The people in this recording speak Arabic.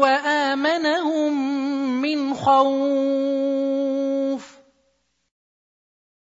وامنهم من خوف